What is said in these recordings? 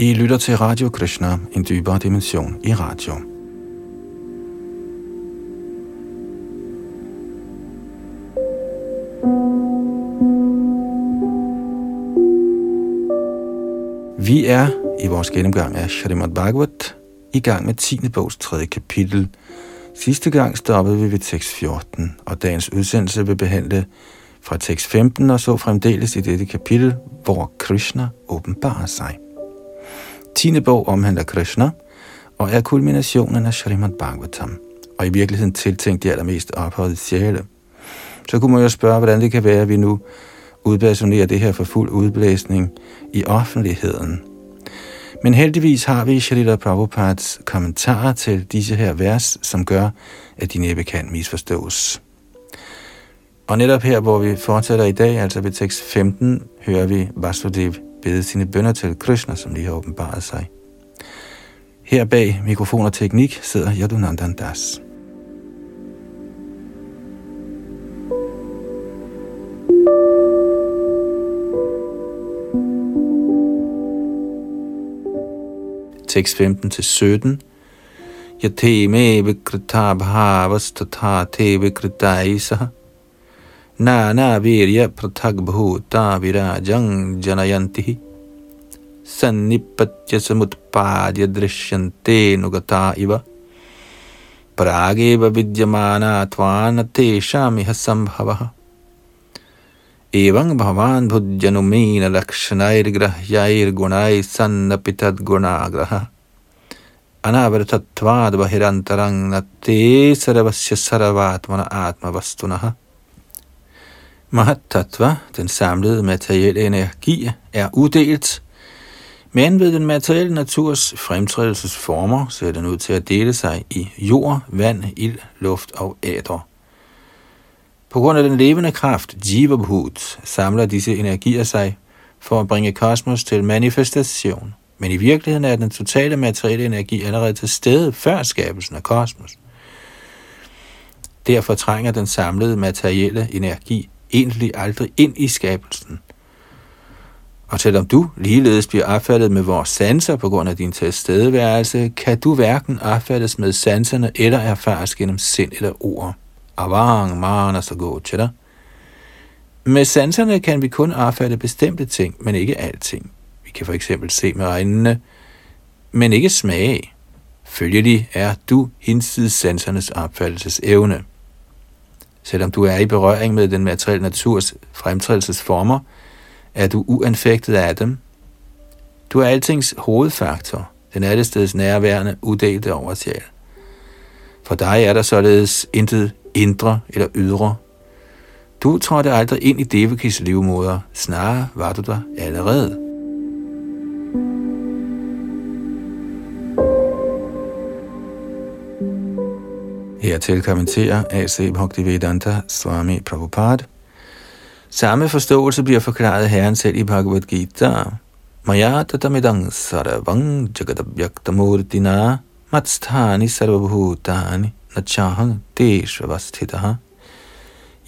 I lytter til Radio Krishna, en dybere dimension i radio. Vi er i vores gennemgang af Shrimad Bhagavat i gang med 10. bogs 3. kapitel. Sidste gang stoppede vi ved tekst 14, og dagens udsendelse vil behandle fra tekst 15 og så fremdeles i dette kapitel, hvor Krishna åbenbarer sig. 10. bog omhandler Krishna og er kulminationen af Srimad Bhagavatam, og i virkeligheden tiltænkt de allermest ophøjede sjæle. Så kunne man jo spørge, hvordan det kan være, at vi nu udpersonerer det her for fuld udblæsning i offentligheden. Men heldigvis har vi Shalita Prabhupads kommentarer til disse her vers, som gør, at de næppe kan misforstås. Og netop her, hvor vi fortsætter i dag, altså ved tekst 15, hører vi Vasudev bede sine bønder til Krishna, som lige har åbenbaret sig. Her bag mikrofon og teknik sidder Yadunandan Das. Tekst 15 til 17. Yate me vikrita bhavas tatha te vikrita isaha Nana virya prathag bhuta virajang janayanti sannipatya samutpadya drishyante nugata iva. Prageva vidyamana tvana teshamiha sambhavaha Evang bhavan bhujjanumina lakshanair grahyair gunai sannapitad gunagraha. Anavaratatvad bahirantarang nate saravasya saravatmana atmavastunaha Mahatattva, den samlede materielle energi, er uddelt, men ved den materielle naturs fremtrædelsesformer ser den ud til at dele sig i jord, vand, ild, luft og æder. På grund af den levende kraft, Jivabhut, samler disse energier sig for at bringe kosmos til manifestation. Men i virkeligheden er den totale materielle energi allerede til stede før skabelsen af kosmos. Derfor trænger den samlede materielle energi egentlig aldrig ind i skabelsen. Og selvom du ligeledes bliver opfattet med vores sanser på grund af din tilstedeværelse, kan du hverken opfattes med sanserne eller erfares gennem sind eller ord. Avang, mana, så gå til dig. Med sanserne kan vi kun opfatte bestemte ting, men ikke alting. Vi kan for eksempel se med øjnene, men ikke smage. Følgelig er du hinsides sansernes opfattelsesevne. Selvom du er i berøring med den materielle naturs fremtrædelsesformer, er du uanfægtet af dem. Du er altings hovedfaktor, den allesteds nærværende, udelte oversjæl. For dig er der således intet indre eller ydre. Du trådte aldrig ind i Devakis livmoder, snarere var du der allerede. Hertil kommenterer A.C. Bhaktivedanta Swami Prabhupada. Samme forståelse bliver forklaret herren selv i Bhagavad Gita. Maya tatamidang saravang jagadabhyaktamurtina matsthani sarvabhutani nachahang deshvavastitaha.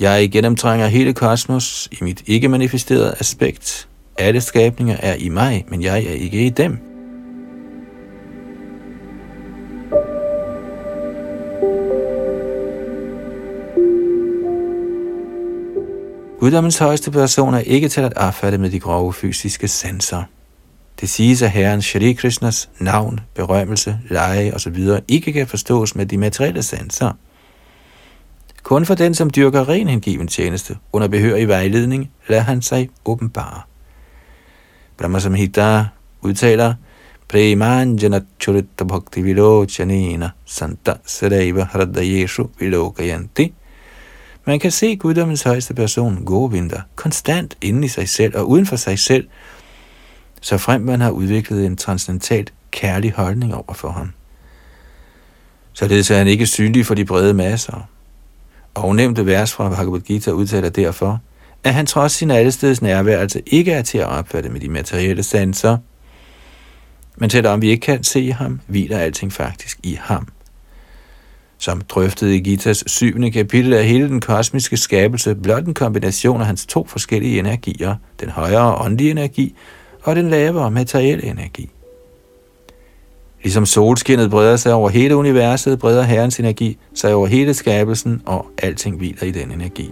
Jeg gennemtrænger hele kosmos i mit ikke-manifesterede aspekt. Alle skabninger er i mig, men jeg er ikke i dem. Guddommens højeste person er ikke til at opfatte med de grove fysiske sanser. Det siges, at Herren Shri Krishnas navn, berømmelse, leje osv. ikke kan forstås med de materielle sanser. Kun for den, som dyrker ren hengiven tjeneste under behørig vejledning, lader han sig åbenbare. Brahma Samhita udtaler, Premanjana Churita Bhakti Vilochanina Santa Saraiva Hradayeshu Vilokayanti man kan se guddommens højeste person, Govinda, konstant inde i sig selv og uden for sig selv, så frem man har udviklet en transcendentalt kærlig holdning over for ham. Således er han ikke synlig for de brede masser. Og vers fra Bhagavad Gita udtaler derfor, at han trods sin allesteds nærværelse ikke er til at opfatte med de materielle sanser, men selvom vi ikke kan se ham, hviler alting faktisk i ham som drøftede i Gitas syvende kapitel er hele den kosmiske skabelse, blot en kombination af hans to forskellige energier, den højere åndelige energi og den lavere materielle energi. Ligesom solskinnet breder sig over hele universet, breder Herrens energi sig over hele skabelsen, og alting hviler i den energi.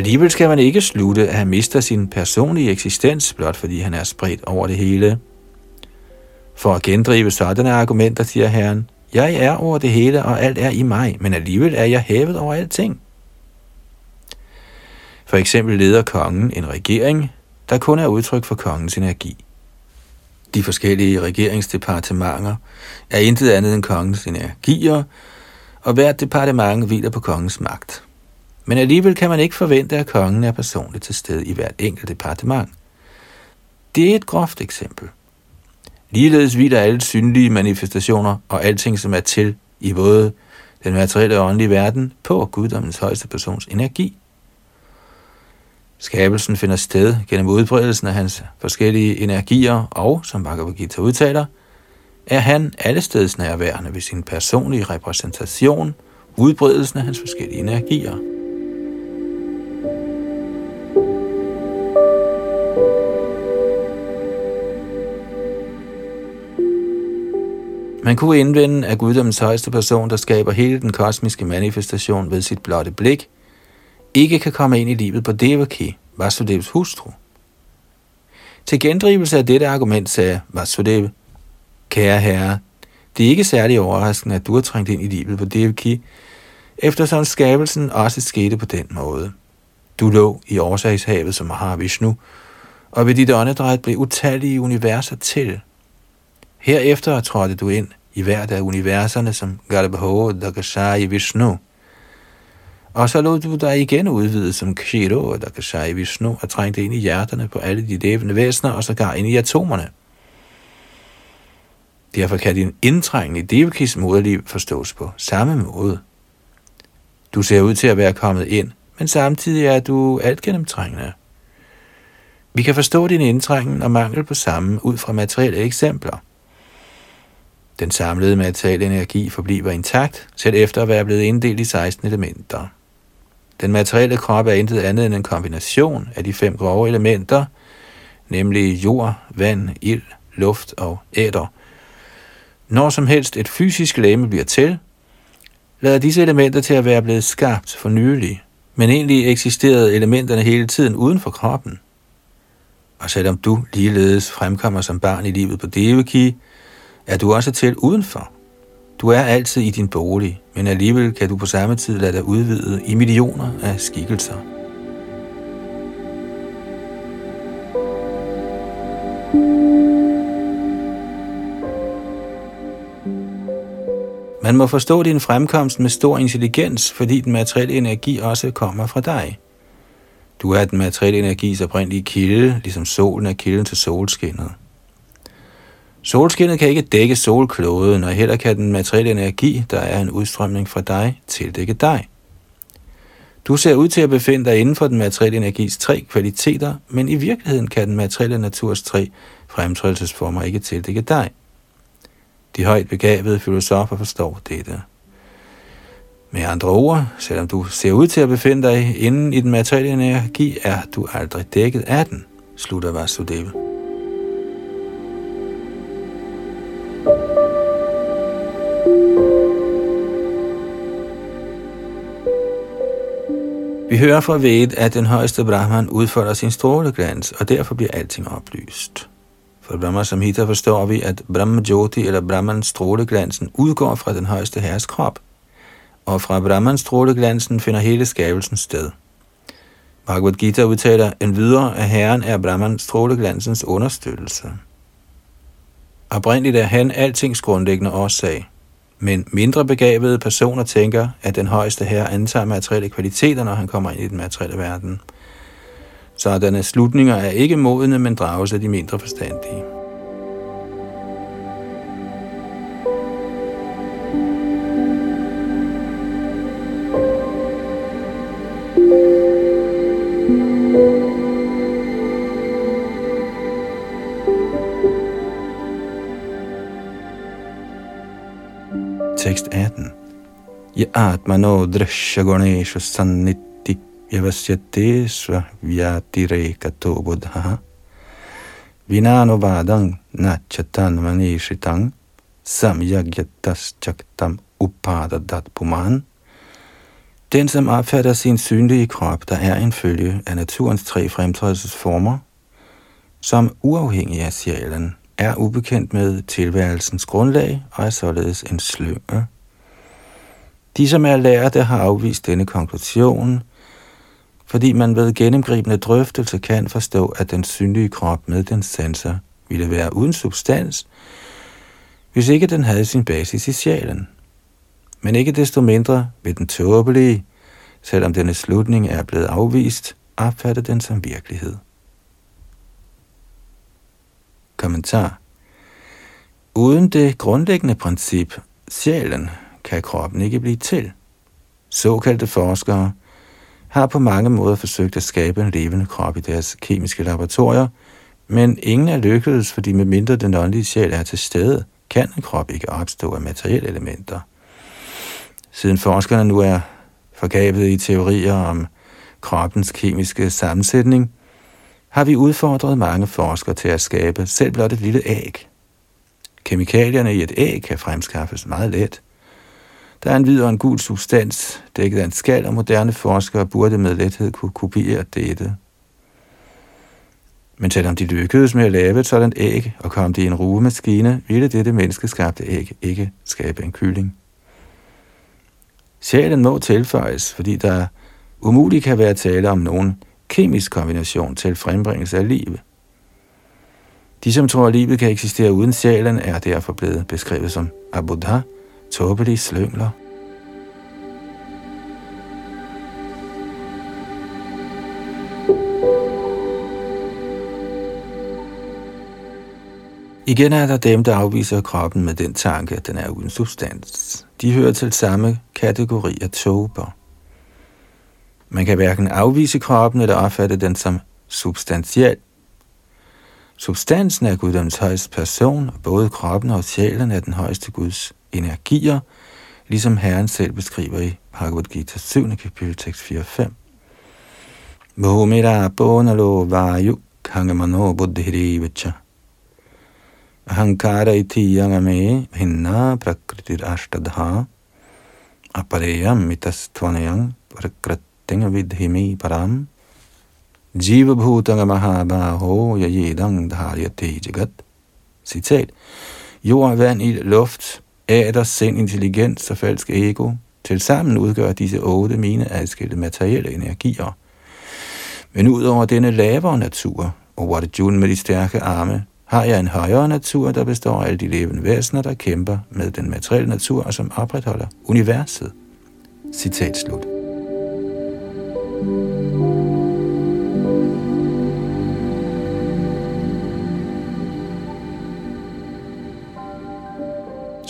Alligevel skal man ikke slutte, at han mister sin personlige eksistens, blot fordi han er spredt over det hele. For at gendrive sådanne argumenter, siger Herren, jeg er over det hele, og alt er i mig, men alligevel er jeg hævet over alting. For eksempel leder kongen en regering, der kun er udtryk for kongens energi. De forskellige regeringsdepartementer er intet andet end kongens energier, og hvert departement hviler på kongens magt. Men alligevel kan man ikke forvente, at kongen er personligt til stede i hvert enkelt departement. Det er et groft eksempel. Ligeledes hviler alle synlige manifestationer og alting, som er til i både den materielle og åndelige verden, på guddommens højeste persons energi. Skabelsen finder sted gennem udbredelsen af hans forskellige energier, og, som Bhagavad Gita udtaler, er han allesteds nærværende ved sin personlige repræsentation, udbredelsen af hans forskellige energier. Man kunne indvende, at guddommens højeste person, der skaber hele den kosmiske manifestation ved sit blotte blik, ikke kan komme ind i livet på Devaki, Vasudevs hustru. Til gendrivelse af dette argument sagde Vasudev, Kære herre, det er ikke særlig overraskende, at du har trængt ind i livet på Devaki, eftersom skabelsen også skete på den måde. Du lå i årsagshavet som Mahavishnu, og ved dit åndedræt blev utallige universer til. Herefter trådte du ind i hvert af universerne som Garbho Dakashai Vishnu. Og så lod du dig igen udvide som Kshiro Dakashai Vishnu og trængte ind i hjerterne på alle de levende væsener og sågar ind i atomerne. Derfor kan din indtrængen i Devakis moderliv forstås på samme måde. Du ser ud til at være kommet ind, men samtidig er du alt gennemtrængende. Vi kan forstå din indtrængen og mangel på samme ud fra materielle eksempler – den samlede materielle energi forbliver intakt, selv efter at være blevet inddelt i 16 elementer. Den materielle krop er intet andet end en kombination af de fem grove elementer, nemlig jord, vand, ild, luft og æder. Når som helst et fysisk læme bliver til, lader disse elementer til at være blevet skabt for nylig, men egentlig eksisterede elementerne hele tiden uden for kroppen. Og selvom du ligeledes fremkommer som barn i livet på Devaki, er du også til udenfor. Du er altid i din bolig, men alligevel kan du på samme tid lade dig udvide i millioner af skikkelser. Man må forstå din fremkomst med stor intelligens, fordi den materielle energi også kommer fra dig. Du er den materielle energis oprindelige kilde, ligesom solen er kilden til solskinnet. Solskinnet kan ikke dække solkloden, og heller kan den materielle energi, der er en udstrømning fra dig, tildække dig. Du ser ud til at befinde dig inden for den materielle energis tre kvaliteter, men i virkeligheden kan den materielle naturs tre fremtrædelsesformer ikke tildække dig. De højt begavede filosofer forstår dette. Med andre ord, selvom du ser ud til at befinde dig inden i den materielle energi, er du aldrig dækket af den, slutter Vasudeva. Vi hører fra Ved, at den højeste Brahman udfolder sin stråleglans, og derfor bliver alting oplyst. For Brahma Samhita forstår vi, at Brahma Jyoti eller Brahmans stråleglansen udgår fra den højeste herres krop, og fra Brahmans stråleglansen finder hele skabelsen sted. Bhagavad Gita udtaler en videre, at herren er Brahmans stråleglansens understøttelse. Oprindeligt er han altings grundlæggende årsag, men mindre begavede personer tænker, at den højeste herre antager materielle kvaliteter, når han kommer ind i den materielle verden. Sådanne slutninger er ikke modne, men drages af de mindre forstandige. Tekst 18. Je atmano drasya ganesha sanniti vyavasyate sva vyatireka to buddha. Vinano vadang nachatan manishitang samyagyatas chaktam upadadat puman. Den, som opfatter sin synlige krop, der er en følge af naturens tre fremtrædelsesformer, som uafhængig af sjælen, er ubekendt med tilværelsens grundlag og er således en slynge. De, som er lærte, har afvist denne konklusion, fordi man ved gennemgribende drøftelse kan forstå, at den synlige krop med den sanser ville være uden substans, hvis ikke den havde sin basis i sjælen. Men ikke desto mindre vil den tåbelige, selvom denne slutning er blevet afvist, opfatte den som virkelighed. Kommentar Uden det grundlæggende princip, sjælen, kan kroppen ikke blive til. Såkaldte forskere har på mange måder forsøgt at skabe en levende krop i deres kemiske laboratorier, men ingen er lykkedes, fordi med mindre den åndelige sjæl er til stede, kan en krop ikke opstå af materielle elementer. Siden forskerne nu er forgabet i teorier om kroppens kemiske sammensætning, har vi udfordret mange forskere til at skabe selv blot et lille æg. Kemikalierne i et æg kan fremskaffes meget let. Der er en hvid og en gul substans, dækket af en skal, og moderne forskere burde med lethed kunne kopiere dette. Men selvom de lykkedes med at lave et sådan æg og kom det i en rugemaskine, ville dette menneskeskabte æg ikke skabe en kylling. Sjælen må tilføjes, fordi der umuligt kan være tale om nogen kemisk kombination til frembringelse af livet. De, som tror, at livet kan eksistere uden sjælen, er derfor blevet beskrevet som abuddha, tåbelige slyngler. Igen er der dem, der afviser kroppen med den tanke, at den er uden substans. De hører til samme kategori af tober. Man kan hverken afvise kroppen eller opfatte den som substantiel. Substansen er Guddoms højeste person, og både kroppen og sjælen er den højeste Guds energier, ligesom Herren selv beskriver i Bhagavad Gita 7. kapitel tekst 4-5. Mohumira bonalo vayu kangamano buddhirivacha Ahankara iti yangame hinna prakritir ashtadha apareyam prakrit prakritinga vidhimi param Jiva bhutanga mahabaho yayedang dharyate jagat. Citat. Jord, vand, ild, luft, æder, sind, intelligens og falsk ego. Tilsammen udgør disse otte mine adskilte materielle energier. Men udover denne lavere natur, og Warjun med de stærke arme, har jeg en højere natur, der består af alle de levende væsener, der kæmper med den materielle natur, og som opretholder universet. Citat slut.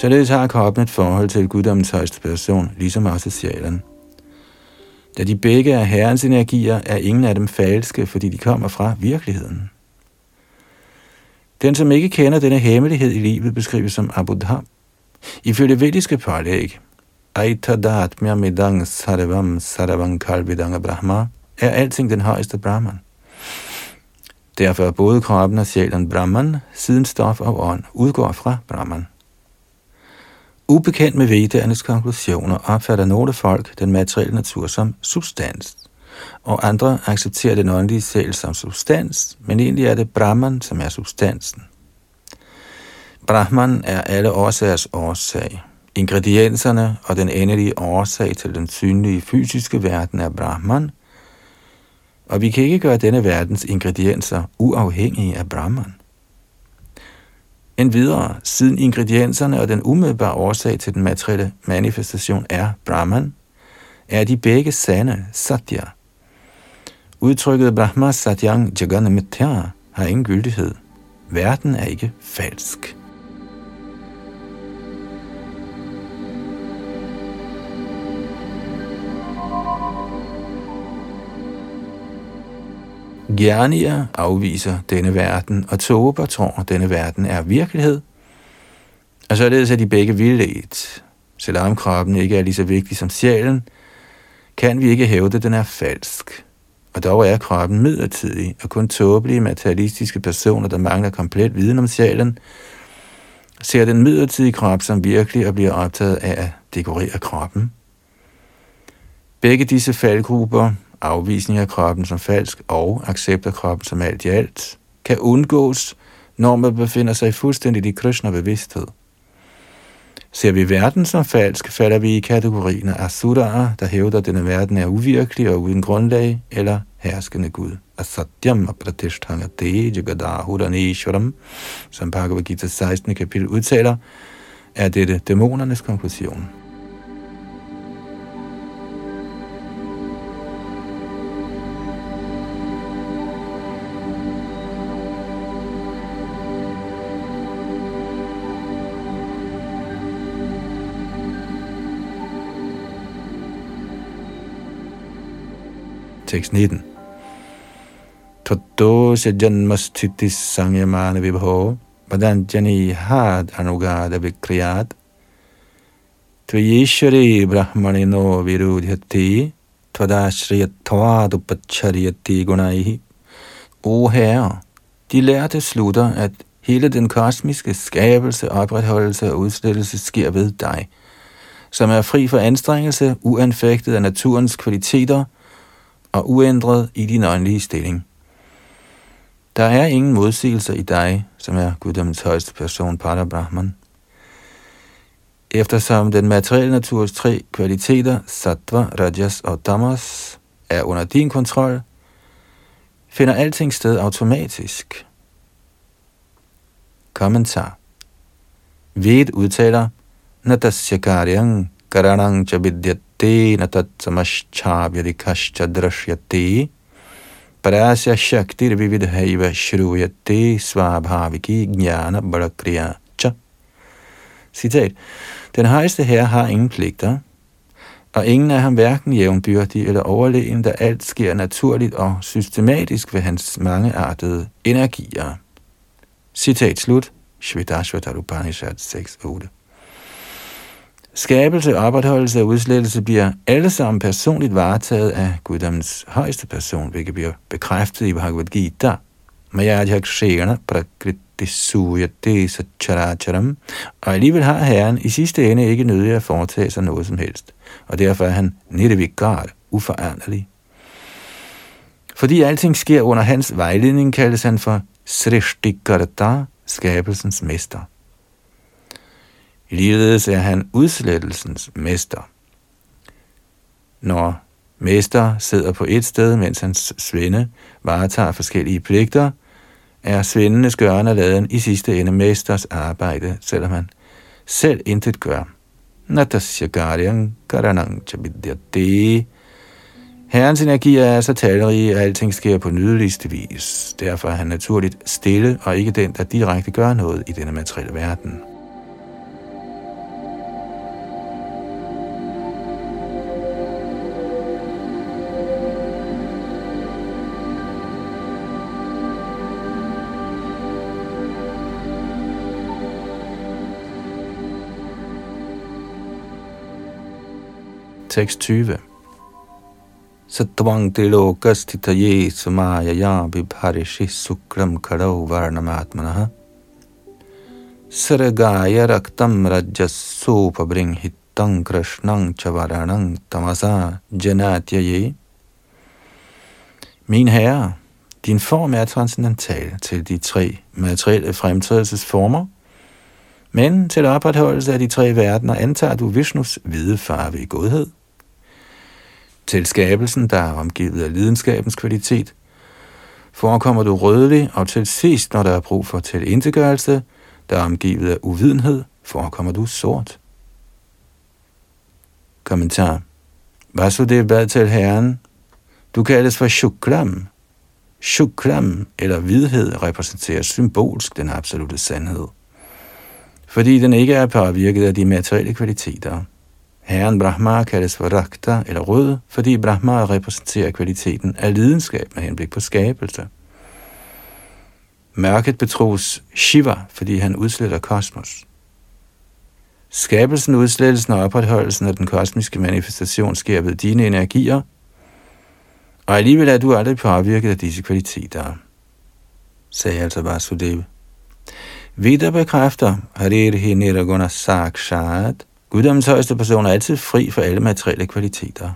Således har kroppen et forhold til guddommens højeste person, ligesom også sjælen. Da de begge er herrens energier, er ingen af dem falske, fordi de kommer fra virkeligheden. Den, som ikke kender denne hemmelighed i livet, beskrives som Abuddha. Ifølge vediske pålæg, Aitadatmya midang sarvam sarvam kalvidanga brahma, er alting den højeste Brahman. Derfor er både kroppen og sjælen Brahman, siden stof og ånd udgår fra Brahman. Ubekendt med vedernes konklusioner opfatter nogle folk den materielle natur som substans, og andre accepterer den åndelige sjæl som substans, men egentlig er det Brahman, som er substansen. Brahman er alle årsagers årsag. Ingredienserne og den endelige årsag til den synlige fysiske verden er Brahman, og vi kan ikke gøre denne verdens ingredienser uafhængige af Brahman. Endvidere, siden ingredienserne og den umiddelbare årsag til den materielle manifestation er Brahman, er de begge sande, Satya. Udtrykket Brahma Satyang Jagannamitya har ingen gyldighed. Verden er ikke falsk. Gjernier afviser denne verden, og Tober tror, at denne verden er virkelighed. Og således er de begge vildledt. Selvom kroppen ikke er lige så vigtig som sjælen, kan vi ikke hævde, at den er falsk. Og dog er kroppen midlertidig, og kun tåbelige materialistiske personer, der mangler komplet viden om sjælen, ser den midlertidige krop som virkelig og bliver optaget af at dekorere kroppen. Begge disse faldgrupper, afvisning af kroppen som falsk og accept af kroppen som alt i alt, kan undgås, når man befinder sig fuldstændig i Krishna-bevidsthed. Ser vi verden som falsk, falder vi i kategorien af asuraer, der hævder, at denne verden er uvirkelig og uden grundlag, eller herskende Gud. Asatyam apratishtangate jagadahuraneshwaram, som Bhagavad Gita 16. kapitel udtaler, er dette dæmonernes konklusion. Tekst 19. Tadosya janmasthiti sangyamana vibho padanjani had anugada vikriyat Tvayeshwari brahmanino virudhyati tvadashriyatvadupacharyati gunaihi O Herre, de lærte slutter, at hele den kosmiske skabelse, opretholdelse og udslettelse sker ved dig, som er fri for anstrengelse, uanfægtet af naturens kvaliteter – og uændret i din åndelige stilling. Der er ingen modsigelser i dig, som er guddommens højeste person, Pada Brahman. Eftersom den materielle naturs tre kvaliteter, sattva, rajas og tamas, er under din kontrol, finder alting sted automatisk. Kommentar Ved udtaler, Natasya karyang karanang chabidyat Tena tatsamashchavyadikascha drashyate. Parasya shaktir vividhaiva shruyate svabhaviki jnana bhakriya cha. Citat. Den højeste herre har ingen pligter, og ingen er ham hverken jævnbyrdig eller overlegen, da alt sker naturligt og systematisk ved hans mangeartede energier. Citat slut. Shvedashvatar Upanishad 6.8 Skabelse, opretholdelse og udslettelse bliver alle sammen personligt varetaget af Guddoms højeste person, hvilket bliver bekræftet i Bhagavad Gita. Mayadhyakshena prakriti suyate sacharacharam. Og alligevel har Herren i sidste ende ikke nødig at foretage sig noget som helst. Og derfor er han nirvikar, uforanderlig. Fordi alting sker under hans vejledning, kaldes han for Srishtikarta, skabelsens mester. Ligeledes er han udslettelsens mester. Når mester sidder på et sted, mens hans svende varetager forskellige pligter, er svendenes gøren og laden i sidste ende mesters arbejde, selvom han selv intet gør. Natasya Garyang Karanang Chabidyate. Herrens energi er så talrige, at alting sker på nydeligste vis. Derfor er han naturligt stille og ikke den, der direkte gør noget i denne materielle verden. Tekst 20. Satvang tilokastitaye sumayaya vibharishi sukram karau varnamatmanaha Saragaya raktam rajasupabringhitang krishnang chavaranang tamasa janatyaye Min herre, din form er transcendental til de tre materielle fremtrædelsesformer, men til opretholdelse af de tre verdener antager du Vishnus hvide farve i godhed, til skabelsen, der er omgivet af lidenskabens kvalitet, forekommer du rødlig, og til sidst, når der er brug for tilindtegørelse, der er omgivet af uvidenhed, forekommer du sort. Kommentar. det bad til Herren. Du kaldes for Shukram. Shuklam, eller hvidhed, repræsenterer symbolsk den absolute sandhed. Fordi den ikke er påvirket af de materielle kvaliteter. Herren Brahma kaldes for Rakta eller rød, fordi Brahma repræsenterer kvaliteten af lidenskab med henblik på skabelse. Mørket betros Shiva, fordi han udsletter kosmos. Skabelsen, udslettelsen og opretholdelsen af den kosmiske manifestation sker ved dine energier, og alligevel er du aldrig påvirket af disse kvaliteter, sagde altså Vasudeva. Videre bekræfter Harirhi Niraguna Sakshat, Guddommens højeste person er altid fri for alle materielle kvaliteter.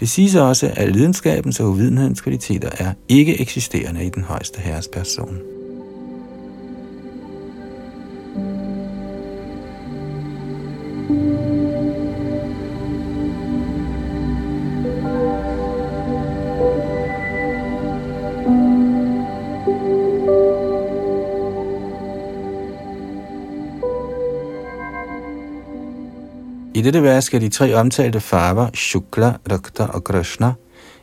Det siges også, at lidenskabens og uvidenhedens kvaliteter er ikke eksisterende i den højeste herres person. Dette vers skal de tre omtalte farver, Shukla, Rakta og Krishna,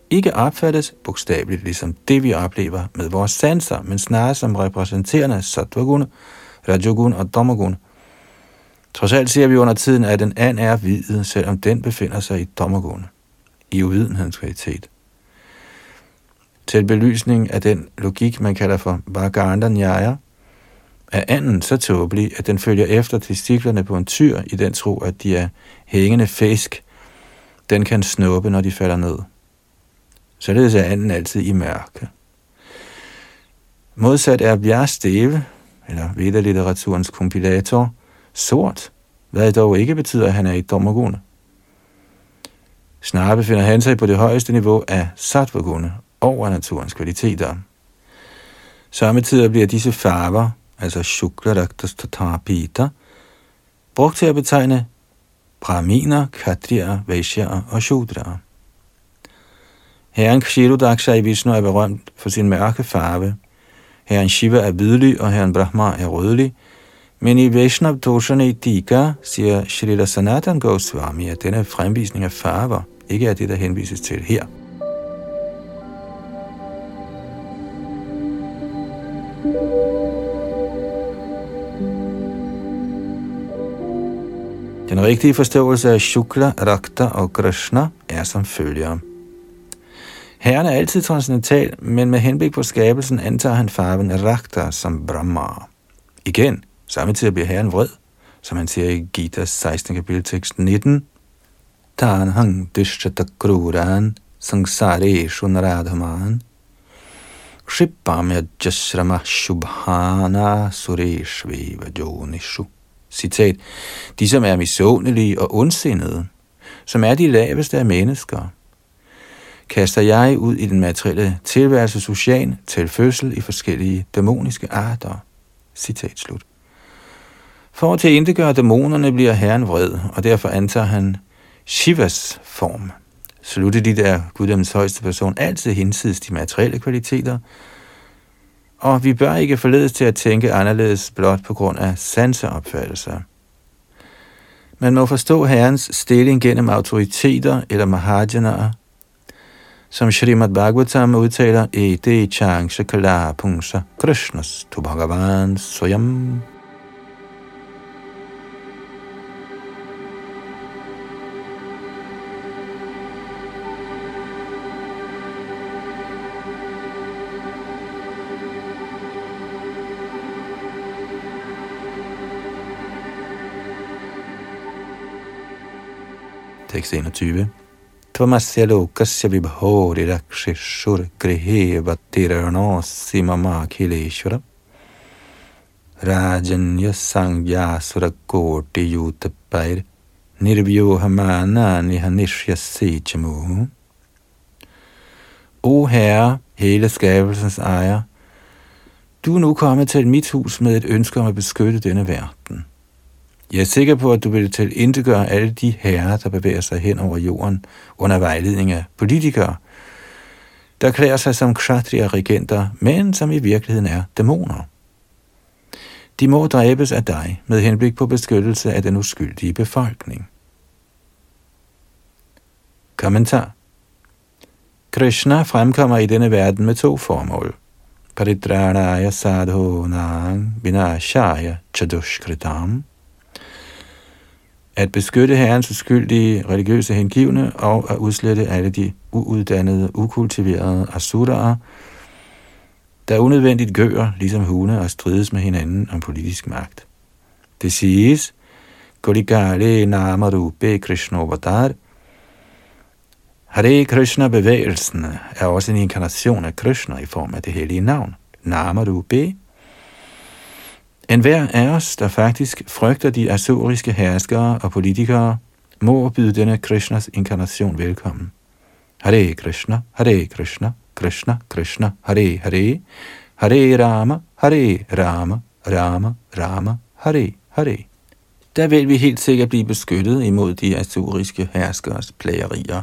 ikke opfattes bogstaveligt ligesom det, vi oplever med vores sanser, men snarere som repræsenterende Sattvagun, Rajogun og Damagun. Trods alt ser vi under tiden, at den and er hvid, selvom den befinder sig i Damagun, i uvidenhedens kvalitet. Til belysning af den logik, man kalder for Bhagavanda Nyaya, er anden så tåbelig, at den følger efter testiklerne på en tyr i den tro, at de er hængende fisk. Den kan snuppe, når de falder ned. Således er anden altid i mørke. Modsat er Bjars Steve, eller Veda-litteraturens kompilator, sort, hvad dog ikke betyder, at han er i dommergune. Snarere befinder han sig på det højeste niveau af sattvagune over naturens kvaliteter. Samtidig bliver disse farver, altså Shukla Raktas brugt til at betegne brahminer, katrier, vaishyaer og shudraer. Herren Kshirudaksha i Vishnu er berømt for sin mørke farve. Herren Shiva er hvidlig, og herren Brahma er rødlig. Men i Vaishnav Toshane Dika siger Shrila Sanatan Goswami, at denne fremvisning af farver ikke er det, der henvises til her. Den rigtige forståelse af Shukla, Rakta og Krishna er som følger. Herren er altid transcendental, men med henblik på skabelsen antager han farven Rakta som Brahma. Igen, samtidig bliver herren vred, som han siger i Gita 16. kapitel tekst 19. Tanhang dyshtata kruran sangsare shunaradhaman Shipamya jasrama shubhana sureshveva jonishu. Citat. De, som er misundelige og ondsindede, som er de laveste af mennesker, kaster jeg ud i den materielle tilværelse social til fødsel i forskellige dæmoniske arter. Citat slut. For at tilindegøre dæmonerne bliver herren vred, og derfor antager han Shivas form. Slutte de der guddommens højeste person altid hinsides de materielle kvaliteter, og vi bør ikke forledes til at tænke anderledes blot på grund af sanseopfattelser. Man må forstå herrens stilling gennem autoriteter eller mahajanaer, som Srimad Bhagavatam udtaler i det chang shakala punsa Krishnas tu Bhagavan soyam. Tekst 21. Tvamasya lokasya vibhori rakshishur grihe vatiranosi simama khileshvara Rajanya sangya surakoti yutapair nirvyohamana nihanishyasi chamu O Herre, hele skabelsens ejer, du er nu kommet til mit hus med et ønske om at beskytte denne verden. Jeg er sikker på, at du vil til indegøre alle de herrer, der bevæger sig hen over jorden under vejledning af politikere, der klæder sig som kshatriya regenter, men som i virkeligheden er dæmoner. De må dræbes af dig med henblik på beskyttelse af den uskyldige befolkning. Kommentar Krishna fremkommer i denne verden med to formål. Paridranaya sadhunang vinashaya chadushkritam at beskytte herrens uskyldige religiøse hengivne og at udslette alle de uuddannede, ukultiverede asuraer, der unødvendigt gør, ligesom hunde, og strides med hinanden om politisk magt. Det siges, Kulikale Namarupe Krishnovatar. Hare Krishna-bevægelsen er også en inkarnation af Krishna i form af det hellige navn, Namaru Be en hver af os, der faktisk frygter de asuriske herskere og politikere, må byde denne Krishnas inkarnation velkommen. Hare Krishna, Hare Krishna, Krishna Krishna, Hare Hare, Hare Rama, Hare Rama, Rama Rama, Hare Hare. Der vil vi helt sikkert blive beskyttet imod de asuriske herskers plagerier.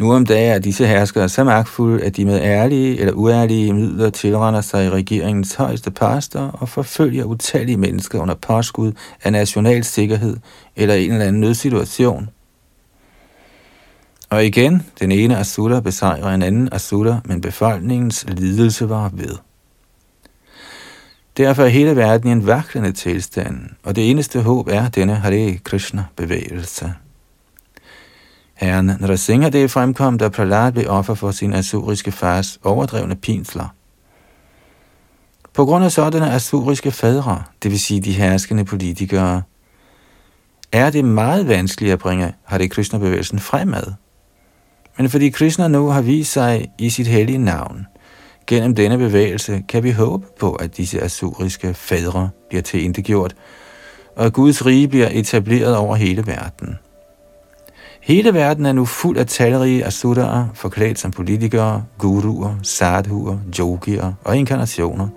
Nu om dagen er disse herskere så magtfulde, at de med ærlige eller uærlige midler tilrender sig regeringens højeste pastor og forfølger utallige mennesker under påskud af national sikkerhed eller en eller anden nødsituation. Og igen, den ene asura besejrer en anden asura, men befolkningens lidelse var ved. Derfor er hele verden i en vaklende tilstand, og det eneste håb er denne Hare Krishna-bevægelse. Herren Nrasinghadev fremkom, da Prahlad blev offer for sin asuriske fars overdrevne pinsler. På grund af sådanne asuriske fædre, det vil sige de herskende politikere, er det meget vanskeligt at bringe Hare Krishna-bevægelsen fremad. Men fordi Krishna nu har vist sig i sit hellige navn, gennem denne bevægelse kan vi håbe på, at disse asuriske fædre bliver tilindegjort, og at Guds rige bliver etableret over hele verden. Hele verden er nu fuld af talrige asuraer, forklædt som politikere, guruer, sadhuer, yogier og inkarnationer,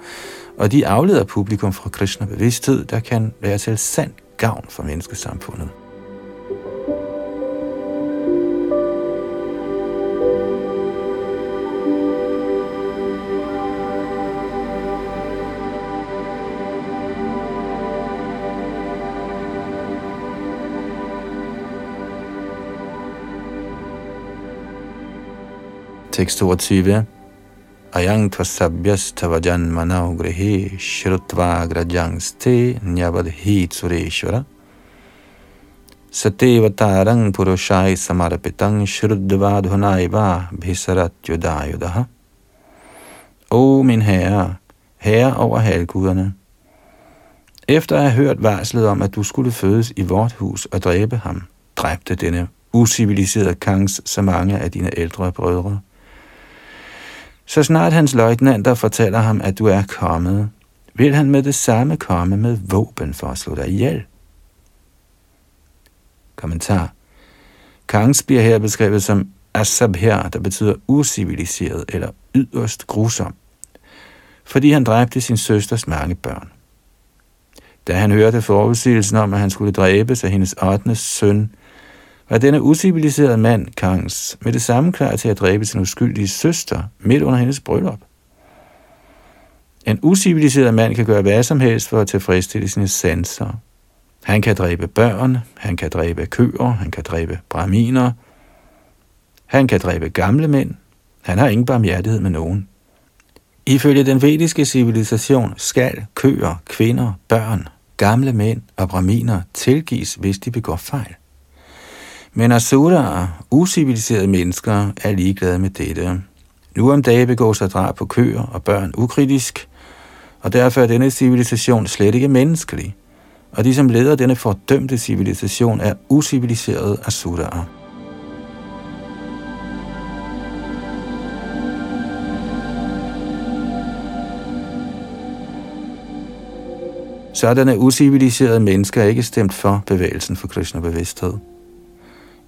og de afleder publikum fra Krishna bevidsthed, der kan være til sand gavn for menneskesamfundet. Tekst 22. Ayang tvasabhyas tavajan manau grehe shrutva grajangste nyavadhi sureshvara Satevatarang purushai samarapitang bhisarat bhisaratyudayudaha O min herre, herre over halvguderne, efter at have hørt varslet om, at du skulle fødes i vort hus og dræbe ham, dræbte denne usiviliserede kangs så mange af dine ældre brødre. Så snart hans løjtnanter fortæller ham, at du er kommet, vil han med det samme komme med våben for at slå dig ihjel. Kommentar. Kangs bliver her beskrevet som asabher, der betyder usiviliseret eller yderst grusom, fordi han dræbte sin søsters mange børn. Da han hørte forudsigelsen om, at han skulle dræbes af hendes 8. søn, var denne usiviliserede mand, Kangs, med det samme klar til at dræbe sin uskyldige søster midt under hendes bryllup. En usiviliseret mand kan gøre hvad som helst for at tilfredsstille sine sanser. Han kan dræbe børn, han kan dræbe køer, han kan dræbe braminer, han kan dræbe gamle mænd. Han har ingen barmhjertighed med nogen. Ifølge den vediske civilisation skal køer, kvinder, børn, gamle mænd og braminer tilgives, hvis de begår fejl. Men asuraer, usiviliserede mennesker, er ligeglade med dette. Nu om dagen begås der drab på køer og børn ukritisk, og derfor er denne civilisation slet ikke menneskelig. Og de, som leder denne fordømte civilisation, er usiviliserede asuraer. Sådanne usiviliserede mennesker er ikke stemt for bevægelsen for Krishna-bevidsthed.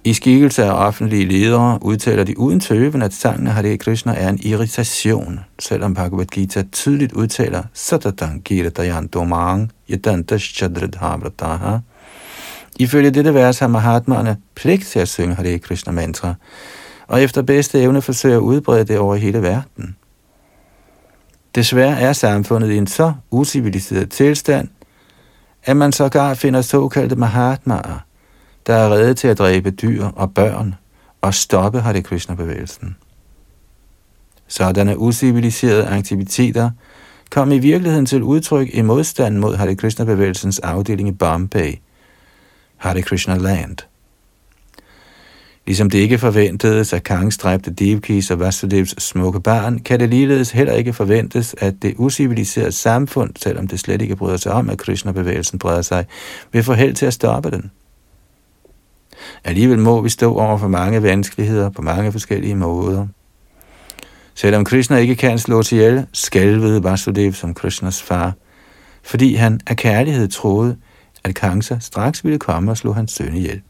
I skikkelse af offentlige ledere udtaler de uden tøven, at sangen Hare Krishna er en irritation, selvom Bhagavad Gita tydeligt udtaler Satatan Kirtayan Domang Yadantas Chadradhavrataha. Ifølge dette vers har Mahatmaerne pligt til at synge Hare Krishna mantra, og efter bedste evne forsøger at udbrede det over hele verden. Desværre er samfundet i en så usiviliseret tilstand, at man sågar finder såkaldte Mahatmaer, der er reddet til at dræbe dyr og børn og stoppe Hare Krishna-bevægelsen. Sådanne usiviliserede aktiviteter kom i virkeligheden til udtryk i modstanden mod Hare Krishna-bevægelsens afdeling i Bombay, Hare Krishna Land. Ligesom det ikke forventedes, at Kangs dræbte Devkis og Vasudevs smukke barn, kan det ligeledes heller ikke forventes, at det usiviliserede samfund, selvom det slet ikke bryder sig om, at Krishna-bevægelsen breder sig, vil få held til at stoppe den. Alligevel må vi stå over for mange vanskeligheder på mange forskellige måder. Selvom Krishna ikke kan slå til ihjel, skalvede Vasudev som Krishnas far, fordi han af kærlighed troede, at Kansa straks ville komme og slå hans søn ihjel.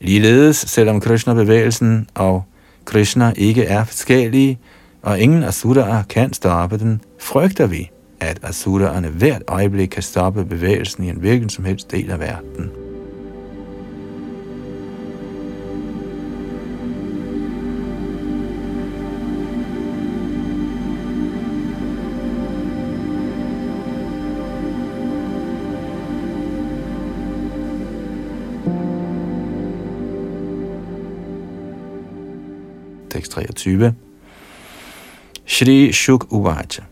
Ligeledes, selvom Krishna-bevægelsen og Krishna ikke er forskellige, og ingen asuraer kan stoppe den, frygter vi, at asuraerne hvert øjeblik kan stoppe bevægelsen i en hvilken som helst del af verden. 23. Shri Shuk Uvaja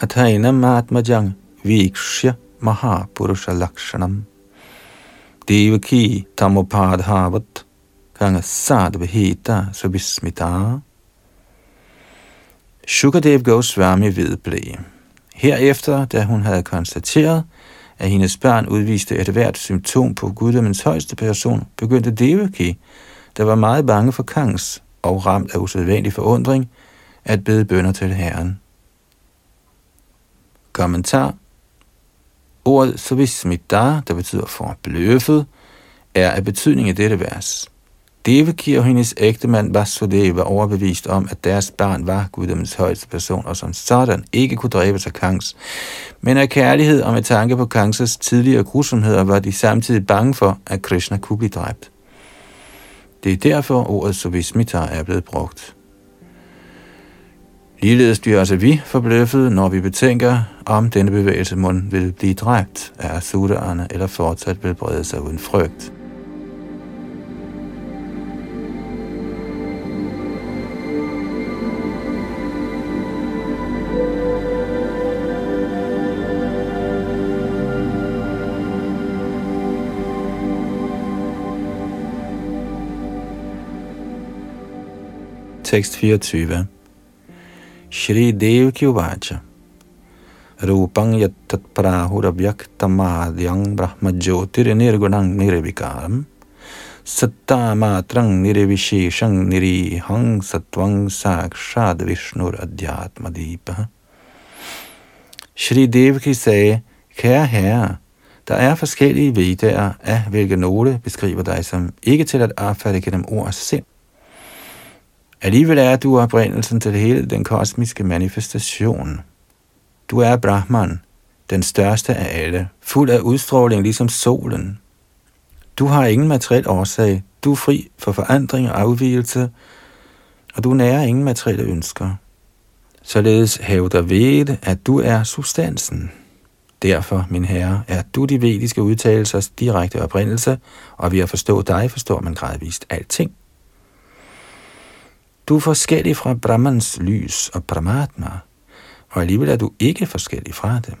Athainam Atmajang Vikshya Mahapurusha Lakshanam Devaki Tamopadhavat Ganga Sadvahita Subismita Shukadev Goswami vedblev. Herefter, da hun havde konstateret, at hendes børn udviste et hvert symptom på guddommens højeste person, begyndte Devaki, der var meget bange for Kangs og ramt af usædvanlig forundring, at bede bønder til Herren. Kommentar Ordet Savismita, der betyder for bløffet, er af betydning i dette vers. Devaki og hendes ægtemand Vasudeva var overbevist om, at deres barn var guddommens højeste person, og som sådan ikke kunne dræbe sig Kangs. Men af kærlighed og med tanke på Kangs tidligere grusomheder var de samtidig bange for, at Krishna kunne blive dræbt. Det er derfor ordet Sovismita er blevet brugt. Ligeledes bliver også vi forbløffet, når vi betænker, om denne bevægelse mund vil blive dræbt af asuraerne eller fortsat vil brede sig uden frygt. Tekst 24. Shri Devki Uvacha. Rupang yattat prahurabhyaktamadhyang brahmajotir nirgunang nirvikaram. Satta matrang nirvisheshang nirihang satvang sakshad vishnur adhyatmadipa. Shri Devaki sagde, kære herre, der er forskellige vedaer, af hvilke nogle beskriver dig som ikke til at opfatte gennem ord og sind. Alligevel er du oprindelsen til hele den kosmiske manifestation. Du er Brahman, den største af alle, fuld af udstråling ligesom solen. Du har ingen materiel årsag, du er fri for forandring og afvielse, og du nærer ingen materielle ønsker. Således hævder ved, at du er substansen. Derfor, min herre, er du de vediske udtalelsers direkte oprindelse, og ved at forstå dig, forstår man gradvist alting. Du er forskellig fra Brahmans lys og Brahmatma, og alligevel er du ikke forskellig fra dem.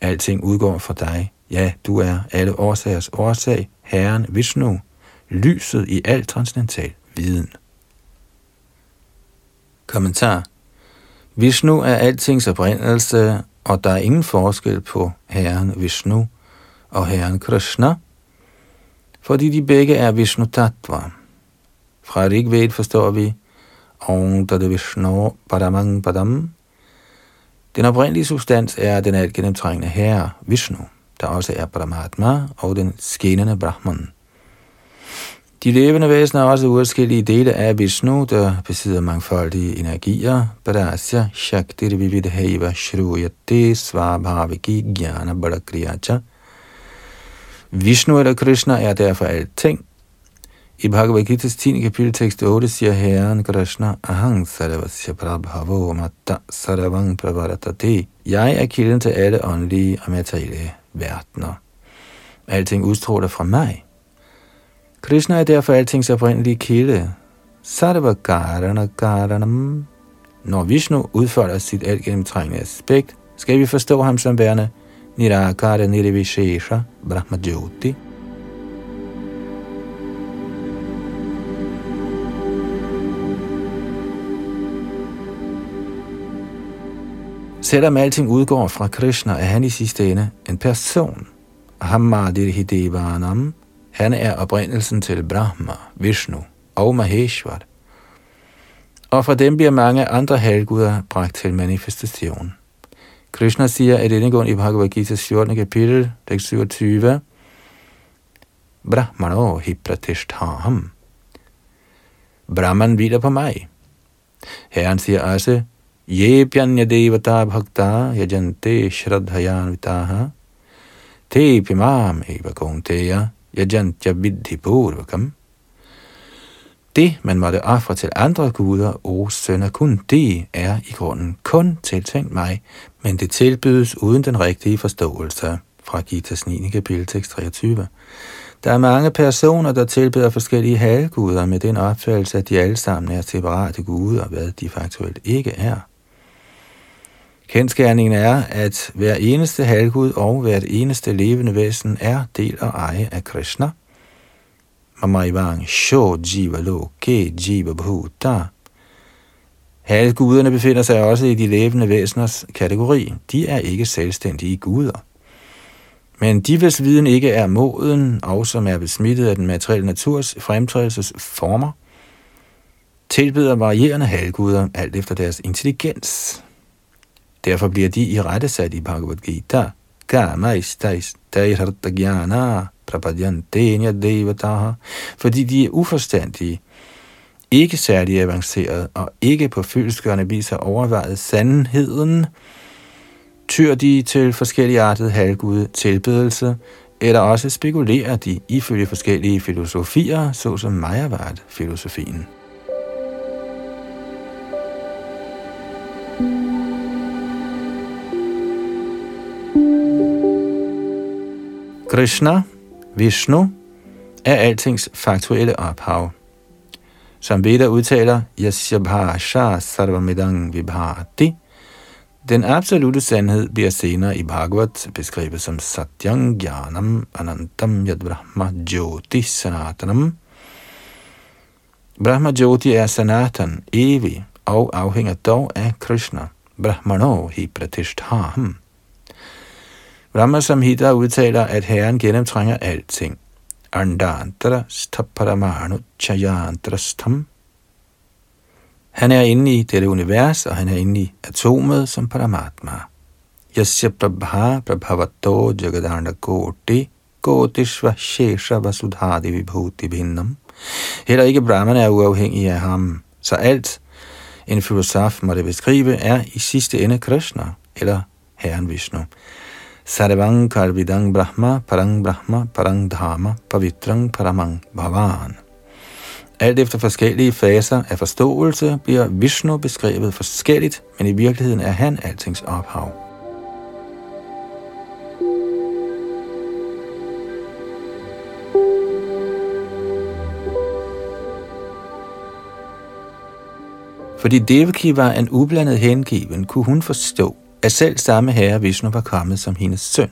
Alting udgår fra dig. Ja, du er alle årsagers årsag, Herren Vishnu, lyset i al transcendental viden. Kommentar Vishnu er altings oprindelse, og der er ingen forskel på Herren Vishnu og Herren Krishna, fordi de begge er Vishnu Tattva. Fra Rigved forstår vi, Om Tada Vishnu Padamang Padam. Den oprindelige substans er den alt gennemtrængende herre, Vishnu, der også er Paramatma og den skinnende Brahman. De levende væsener er også uadskillige dele af Vishnu, der besidder mangfoldige energier. Parasya Shakti Vividhaiva Shruyate Svabhaviki Jnana Bhadakriyacha. Vishnu eller Krishna er derfor alting, i Bhagavad Gita's 10. kapitel tekst 8 siger Herren Krishna, Ahang sarvasya prabhavo matta Saravang pravaratati. Jeg er kilden til alle åndelige og materielle verdener. Alting udstråler fra mig. Krishna er derfor altings oprindelige kilde. Sarva karana karanam. Når Vishnu udfolder sit alt gennemtrængende aspekt, skal vi forstå ham som værende Nirakara Nirvishesha Brahmajoti. Selvom alting udgår fra Krishna, er han i sidste ende en person. Hamadirhidevanam, Han er oprindelsen til Brahma, Vishnu og Maheshwar. Og fra dem bliver mange andre halvguder bragt til manifestation. Krishna siger, at denne grund i Bhagavad Gita 14. kapitel, tekst 27, Brahmano hipratishthaham. Brahman hviler på mig. Herren siger også, altså, pyanya devata bhakta yajante shraddhayanvitaha te pimam eva kunteya yajantya purvakam. Det, man måtte ofre til andre guder, o sønner, kun det er i grunden kun tiltænkt mig, men det tilbydes uden den rigtige forståelse. Fra Gitas 9. kapitel, 23. Der er mange personer, der tilbeder forskellige halvguder med den opfattelse, at de alle sammen er separate guder, hvad de faktuelt ikke er. Kendskærningen er, at hver eneste halvgud og hvert eneste levende væsen er del og eje af Krishna. Mamaivang Sho Jiva Lo Ke Jiva Bhuta. Halvguderne befinder sig også i de levende væseners kategori. De er ikke selvstændige guder. Men de, hvis viden ikke er moden, og som er besmittet af den materielle naturs fremtrædelsesformer, tilbyder varierende halvguder alt efter deres intelligens. Derfor bliver de i rette sat i Bhagavad Gita. Fordi de er uforstandige, ikke særlig avancerede og ikke på fyldskørende vis har overvejet sandheden, tyr de til forskellige artede halvgude tilbedelse, eller også spekulerer de ifølge forskellige filosofier, såsom Mayavad-filosofien. Krishna, Vishnu, er altings faktuelle ophav. Som Veda udtaler, Yasya Bhasha Sarvamidang Vibhati, den absolute sandhed bliver senere i Bhagavat beskrevet som Satyang Jnanam Anantam Yad Brahma Jyoti Sanatanam. Brahma Jyoti er Sanatan, evig, og afhænger dog af Krishna. Brahmano hi pratisthaham. Brahma Samhita udtaler, at Herren gennemtrænger alting. Andantra staparamanu chayantrastam. Han er inde i dette univers, og han er inde i atomet som Paramatma. Yasya prabha prabhavato jagadanda koti kotishva shesha vasudhadi vibhuti bhinnam. Heller ikke Brahman er uafhængig af ham, så alt en filosof måtte beskrive er i sidste ende Krishna, eller Herren Vishnu. Sarvang karvidang Brahma Parang Brahma Parang Dharma Pavitrang Paramang Bhavan. Alt efter forskellige faser af forståelse bliver Vishnu beskrevet forskelligt, men i virkeligheden er han altings ophav. Fordi Devaki var en ublandet hengiven, kunne hun forstå, at selv samme herre Vishnu var kommet som hendes søn.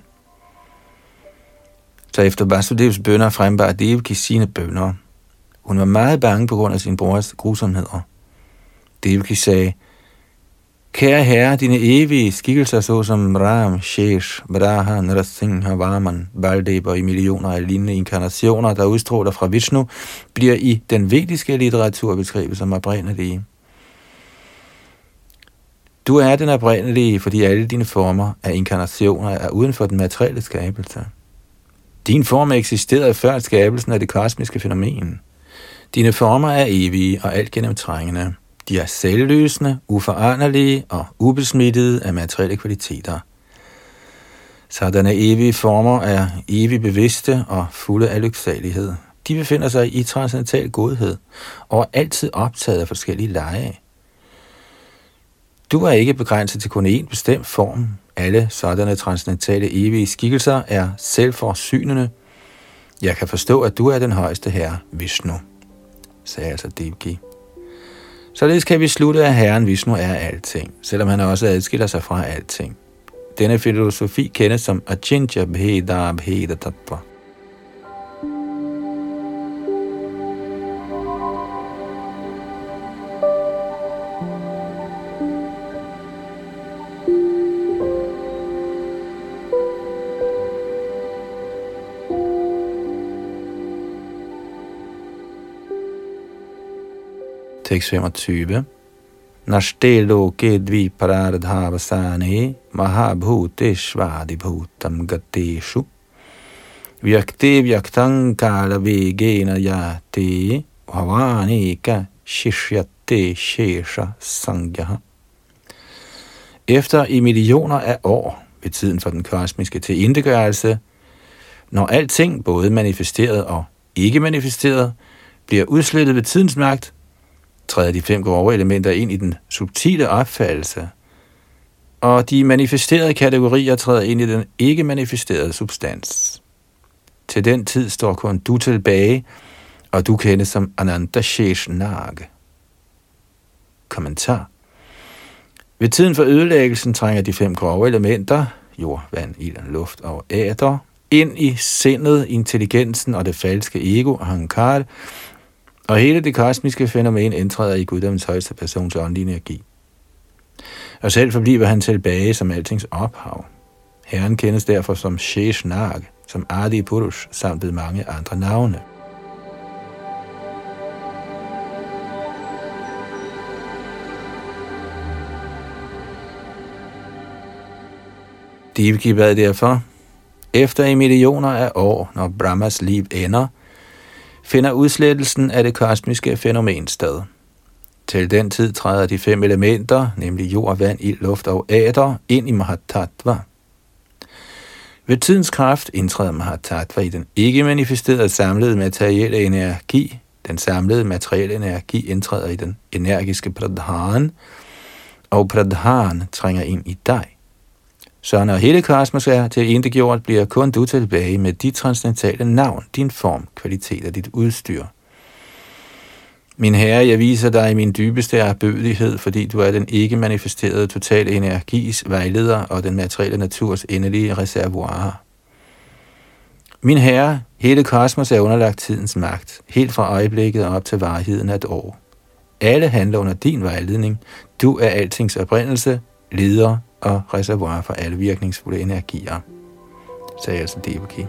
Så efter Vasudevs bønder frembar Devaki sine bønder. Hun var meget bange på grund af sin brors grusomheder. Devaki sagde, Kære herre, dine evige skikkelser, såsom Ram, Shesh, Braha, Nrasingha, Vaman, Baldev og i millioner af lignende inkarnationer, der udstråler fra Vishnu, bliver i den vediske litteratur beskrevet som oprindelige. Du er den oprindelige, fordi alle dine former af inkarnationer er uden for den materielle skabelse. Din form eksisterede før skabelsen af det kosmiske fænomen. Dine former er evige og alt gennemtrængende. De er selvlysende, uforanderlige og ubesmittede af materielle kvaliteter. Sådanne evige former er evigt bevidste og fulde af lyksalighed. De befinder sig i transcendental godhed og er altid optaget af forskellige lege. Du er ikke begrænset til kun én bestemt form. Alle sådanne transcendentale evige skikkelser er selvforsynende. Jeg kan forstå, at du er den højeste herre, Vishnu, sagde altså Devki. Således kan vi slutte, at Herren Vishnu er alting, selvom han også adskiller sig fra alting. Denne filosofi kendes som Achintya Bheda Bheda Tattva. Tekst 25. Nashte loke dviparadhavasane mahabhuteshvadi bhutam gateshu vyakti vyaktang kala vegena yate bhavaneka shishyate shesha sangyaha. Efter i millioner af år ved tiden for den kosmiske tilindegørelse, når alting, både manifesteret og ikke manifesteret, bliver udslettet ved tidens magt, træder de fem grove elementer ind i den subtile opfattelse, og de manifesterede kategorier træder ind i den ikke manifesterede substans. Til den tid står kun du tilbage, og du kendes som Ananta Shesh Nag. Kommentar Ved tiden for ødelæggelsen trænger de fem grove elementer, jord, vand, ild, luft og æder, ind i sindet, intelligensen og det falske ego, Hankar, og hele det kosmiske fænomen indtræder i guddommens højeste persons åndelige energi. Og selv forbliver han tilbage som altings ophav. Herren kendes derfor som Shesh Nag, som Adi Purush, samt ved mange andre navne. Devaki bad derfor, efter i millioner af år, når Brahmas liv ender, finder udslettelsen af det kosmiske fænomen sted. Til den tid træder de fem elementer, nemlig jord, vand, ild, luft og æder, ind i Mahatattva. Ved tidens kraft indtræder Mahatattva i den ikke manifesterede samlede materielle energi. Den samlede materielle energi indtræder i den energiske pradhan, og pradhan trænger ind i dig. Så når hele kosmos er til gjort, bliver kun du tilbage med dit transcendentale navn, din form, kvalitet og dit udstyr. Min herre, jeg viser dig min dybeste erbødighed, fordi du er den ikke manifesterede totale energis vejleder og den materielle naturs endelige reservoir. Min herre, hele kosmos er underlagt tidens magt, helt fra øjeblikket op til varigheden af et år. Alle handler under din vejledning. Du er altings oprindelse, leder og reservoir for alle virkningsfulde energier, sagde altså Devaki.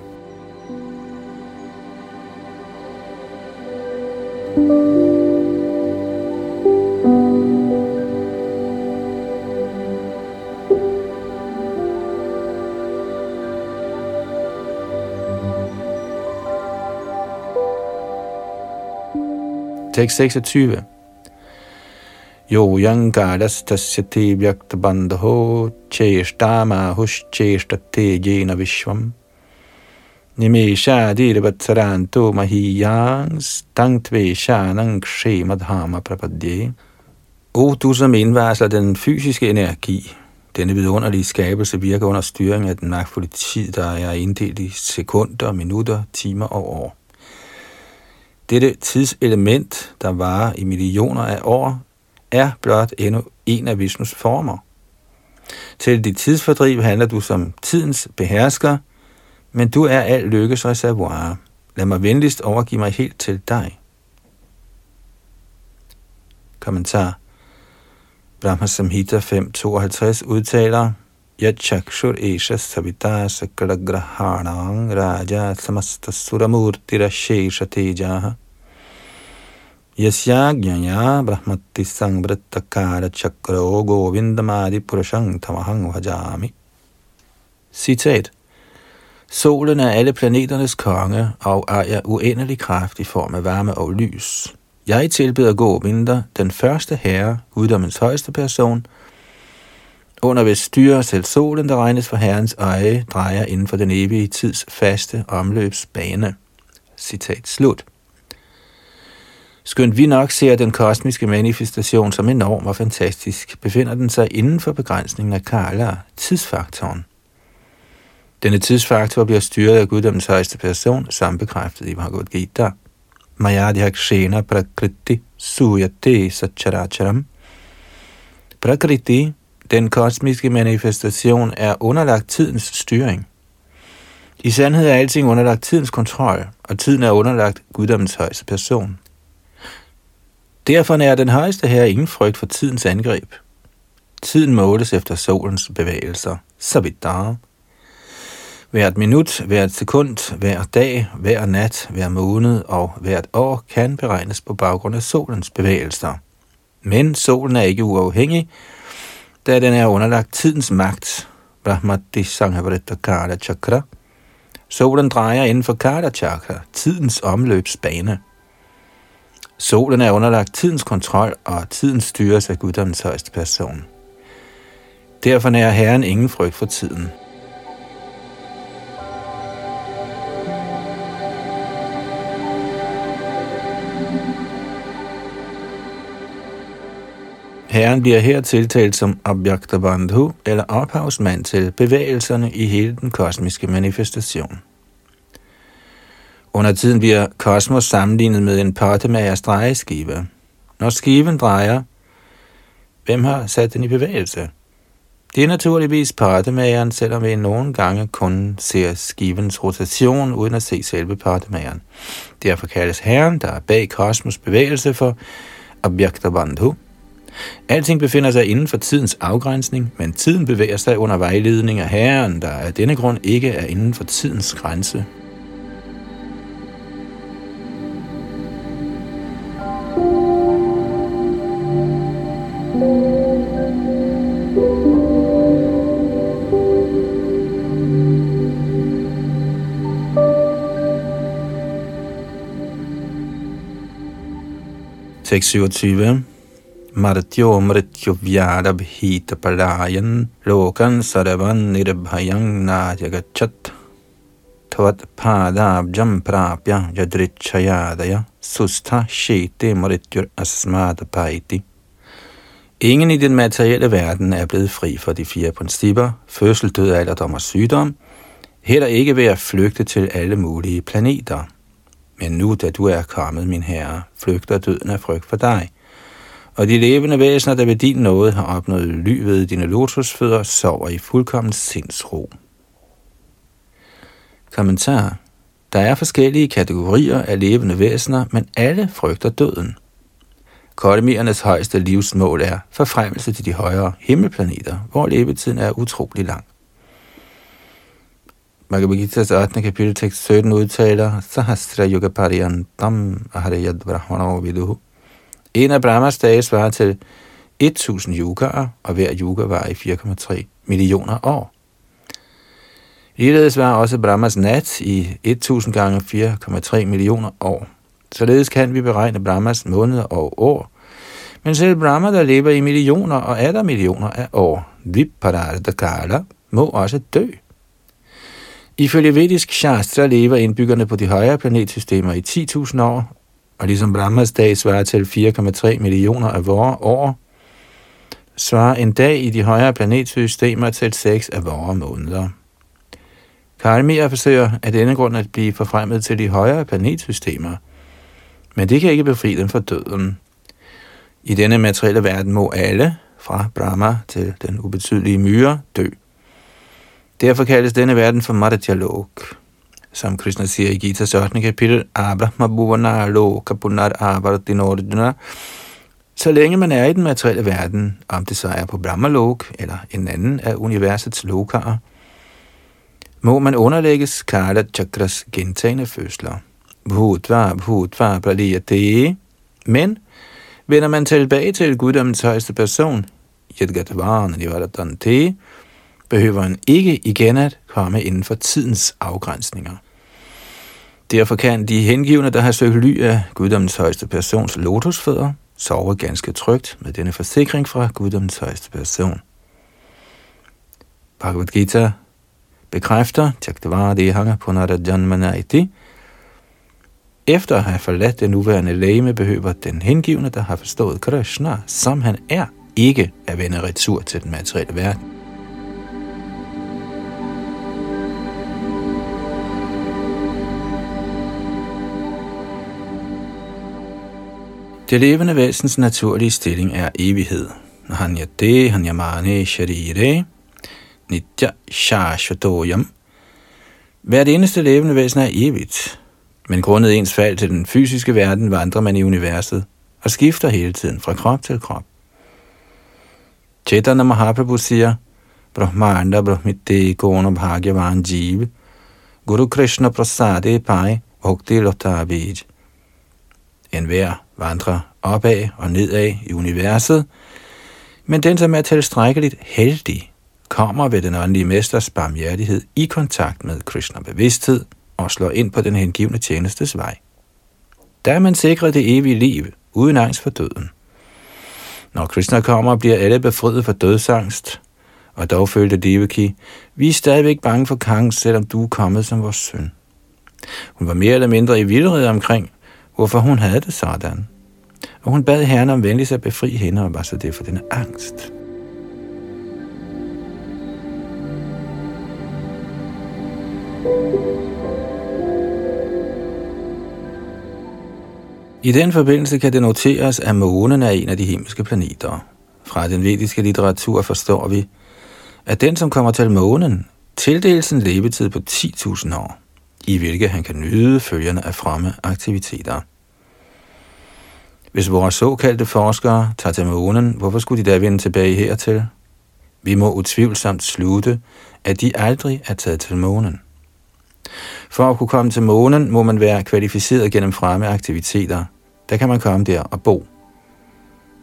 Tekst 26 यो यङ्कारस्तस्य ते व्यक्तबन्धो चेष्टामाहुश्चेष्टते येन विश्वम् निमेषादिर्वत्सरान्तो महीयांस्तangtveshanang kshemadhama prapadye. O du som indvarsler den fysiske energi, denne vidunderlige skabelse virker under styring af den magtfulde tid, der er inddelt i sekunder, minutter, timer og år. Dette tidselement, der varer i millioner af år, er blot endnu en af Vishnus former. Til dit tidsfordriv handler du som tidens behersker, men du er al lykkes reservoir. Lad mig venligst overgive mig helt til dig. Kommentar Brahma Samhita 5.52 udtaler, Yachakshur esha savita sakalagrahanang raja samasta suramurti rashesha tejaha Yasya Gyanya Brahmati Sangvrittakara chakra Govindamadi Purushang Tamahang Vajami. Citat. Solen er alle planeternes konge og ejer uendelig kraft i form af varme og lys. Jeg tilbeder Govinda, den første herre, guddommens højeste person, under hvis styre selv solen, der regnes for herrens øje, drejer inden for den evige tids faste omløbsbane. Citat slut. Skønt vi nok ser den kosmiske manifestation som enorm og fantastisk, befinder den sig inden for begrænsningen af Kala, tidsfaktoren. Denne tidsfaktor bliver styret af guddommens højeste person, som bekræftet i Bhagavad Gita. Mayadhyakshena prakriti suyate sacharacharam. Prakriti, den kosmiske manifestation, er underlagt tidens styring. I sandhed er alting underlagt tidens kontrol, og tiden er underlagt guddommens højeste person. Derfor er den højeste her ingen frygt for tidens angreb. Tiden måles efter solens bevægelser. Savidar. Hvert minut, hvert sekund, hver dag, hver nat, hver måned og hvert år kan beregnes på baggrund af solens bevægelser. Men solen er ikke uafhængig, da den er underlagt tidens magt. Brahmati Sanghavarita Kala Chakra. Solen drejer inden for Kala Chakra, tidens omløbsbane. Solen er underlagt tidens kontrol, og tiden styres af guddommens højeste person. Derfor nærer Herren ingen frygt for tiden. Herren bliver her tiltalt som Abhyakta Bandhu, eller ophavsmand til bevægelserne i hele den kosmiske manifestation. Under tiden bliver kosmos sammenlignet med en pottemagers drejeskive. Når skiven drejer, hvem har sat den i bevægelse? Det er naturligvis pottemageren, selvom vi nogle gange kun ser skivens rotation uden at se selve pottemageren. Derfor kaldes herren, der er bag kosmos bevægelse for Abhyakta Bandhu, Alting befinder sig inden for tidens afgrænsning, men tiden bevæger sig under vejledning af Herren, der af denne grund ikke er inden for tidens grænse. Tekst 27 Martyo mrityo vyadabhita palayan lokan saravan nirbhayang najagachat tvat padabjam prapya yadrichayadaya sustha shete mrityur asmad paiti. Ingen i den materielle verden er blevet fri for de fire principper, fødsel, død, alderdom og sygdom, heller ikke ved at flygte til alle mulige planeter. Men nu, da du er kommet, min herre, flygter døden af frygt for dig – og de levende væsener, der ved din nåde har opnået ly ved dine lotusfødder, sover i fuldkommen sindsro. Kommentar. Der er forskellige kategorier af levende væsener, men alle frygter døden. Kortemiernes højeste livsmål er forfremmelse til de højere himmelplaneter, hvor levetiden er utrolig lang. Bhagavad Gita's 18. kapitel tekst 17 udtaler Sahasra Yoga Pariyantam Ahariyad Brahmano Viduhu en af Brahmas dage svarer til 1000 yugaer, og hver yuga var i 4,3 millioner år. Ligeledes var også Brahmas nat i 1000 gange 4,3 millioner år. Således kan vi beregne Brahmas måneder og år. Men selv Brahma, der lever i millioner og er der millioner af år, Viparadakala, må også dø. Ifølge vedisk shastra lever indbyggerne på de højere planetsystemer i 10.000 år, og ligesom Brahmas dag svarer til 4,3 millioner af vores år, svarer en dag i de højere planetsystemer til 6 af vores måneder. Karmir forsøger af denne grund at blive forfremmet til de højere planetsystemer, men det kan ikke befri dem fra døden. I denne materielle verden må alle, fra Brahma til den ubetydelige myre, dø. Derfor kaldes denne verden for Madhyalok som Krishna siger i Gita 17. kapitel, Abrahma bhuvana loka punar avartinordjuna. Så længe man er i den materielle verden, om det så er på Brahmalok eller en anden af universets lokarer, må man underlægges Kala Chakras gentagende fødsler. Bhutva, bhutva, praliyate. Men vender man tilbage til guddommens højeste person, Yadgatvarna Nivaradante, behøver han ikke igen at komme inden for tidens afgrænsninger. Derfor kan de hengivne, der har søgt ly af guddommens højeste persons lotusfødder, sove ganske trygt med denne forsikring fra guddommens højeste person. Bhagavad Gita bekræfter, Tyaktavadi Hanga Punara Janmanaiti, efter at have forladt det nuværende læge, behøver den hengivne, der har forstået Krishna, som han er, ikke at vende retur til den materielle verden. Det levende væsens naturlige stilling er evighed. Hanyate, hanyamane, sharire, nitya, shashvatoyam. Hvert eneste levende væsen er evigt. Men grundet ens fald til den fysiske verden vandrer man i universet og skifter hele tiden fra krop til krop. Chaitanya Mahaprabhu siger, Brahmanda Brahmite Kona Bhagyavan Jeev, Guru Krishna Prasade Pai Bhakti Lota En hver vandrer opad og nedad i universet, men den, som er tilstrækkeligt heldig, kommer ved den åndelige mesters barmhjertighed i kontakt med Krishna bevidsthed og slår ind på den hengivne tjenestes vej. Der er man sikret det evige liv, uden angst for døden. Når Krishna kommer, bliver alle befriet for dødsangst, og dog følte Devaki, vi er stadigvæk bange for Kang, selvom du er kommet som vores søn. Hun var mere eller mindre i vildrede omkring, hvorfor hun havde det sådan. Og hun bad herren om venligst at befri hende og var så det for denne angst. I den forbindelse kan det noteres, at månen er en af de himmelske planeter. Fra den vediske litteratur forstår vi, at den, som kommer til månen, tildeles en levetid på 10.000 år, i hvilke han kan nyde følgerne af fremme aktiviteter. Hvis vores såkaldte forskere tager til månen, hvorfor skulle de da vende tilbage hertil? Vi må utvivlsomt slutte, at de aldrig er taget til månen. For at kunne komme til månen, må man være kvalificeret gennem fremme aktiviteter. Der kan man komme der og bo.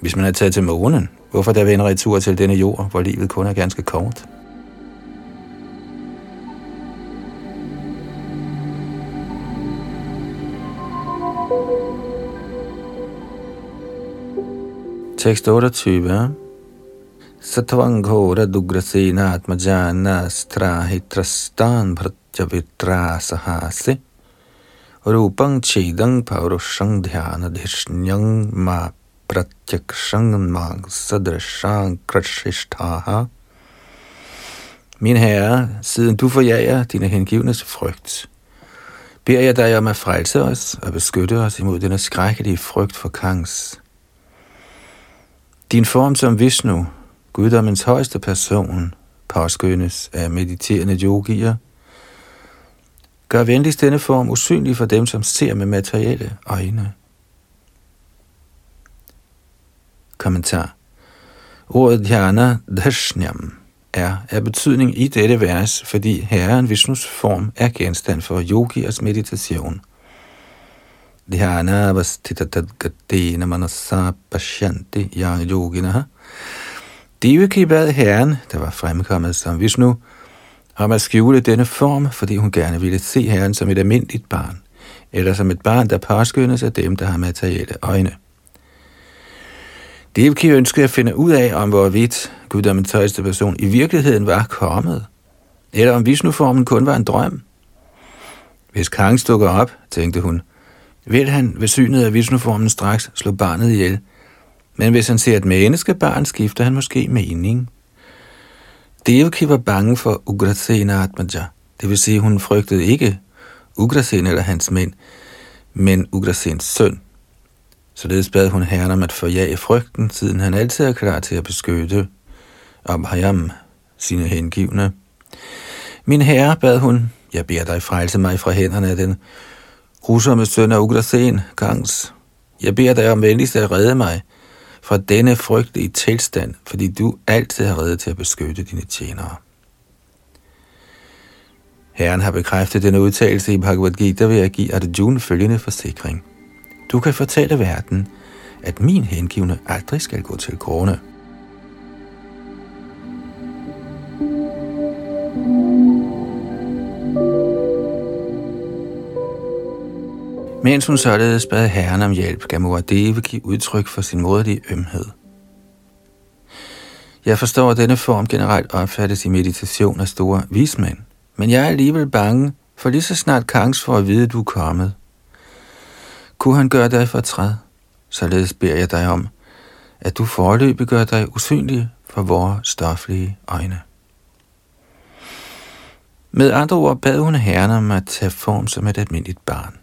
Hvis man er taget til månen, hvorfor der vende retur til denne jord, hvor livet kun er ganske kort? Tekst 28. Satvangora dugrasena atmajana strahitrastan pratyavitra sahase rupang chedang paurushang dhyana dhishnyang ma pratyakshang mang sadrashang krashishtaha. Min herre, siden du forjager dine hengivnes frygt, beder jeg dig om at frelse os og beskytte os imod denne skrækkelige frygt for Kangs din form som Vishnu, guddommens højeste person, påskyndes af mediterende yogier. Gør venligst denne form usynlig for dem, som ser med materielle øjne. Kommentar. Ordet dhyana dashnyam er af betydning i dette vers, fordi Herren Vishnus form er genstand for yogiers meditation – Dhyanavasthitatadgatena manasa pashyanti ya yoginaha. Devaki bad herren, der var fremkommet som Vishnu, om at skjule denne form, fordi hun gerne ville se herren som et almindeligt barn, eller som et barn, der påskyndes af dem, der har materielle øjne. Devaki ønskede at finde ud af, om hvorvidt guddommens højeste person i virkeligheden var kommet, eller om Vishnu-formen kun var en drøm. Hvis Kang dukker op, tænkte hun, vil han ved synet af Vishnuformen straks slå barnet ihjel. Men hvis han ser et menneskebarn, skifter han måske mening. Devaki var bange for Ugrasena Atmaja. Det vil sige, hun frygtede ikke Ugrasen eller hans mænd, men Ugrasens søn. Således bad hun herren om at forjage frygten, siden han altid er klar til at beskytte Abhayam, sine hengivne. Min herre, bad hun, jeg beder dig frelse mig fra hænderne af den grusomme søn af Ugrasen, Gangs. Jeg beder dig om venligst at redde mig fra denne frygtelige tilstand, fordi du altid har reddet til at beskytte dine tjenere. Herren har bekræftet denne udtalelse i Bhagavad Gita ved at give Arjuna følgende forsikring. Du kan fortælle verden, at min hengivne aldrig skal gå til grunde. Mens hun således bad herren om hjælp, gav Muradeva give udtryk for sin moderlige ømhed. Jeg forstår, at denne form generelt opfattes i meditation af store vismænd, men jeg er alligevel bange, for lige så snart Kangs for at vide, at du er kommet. Kunne han gøre dig fortræd? Således beder jeg dig om, at du forløbig gør dig usynlig for vores stoflige øjne. Med andre ord bad hun herren om at tage form som et almindeligt barn.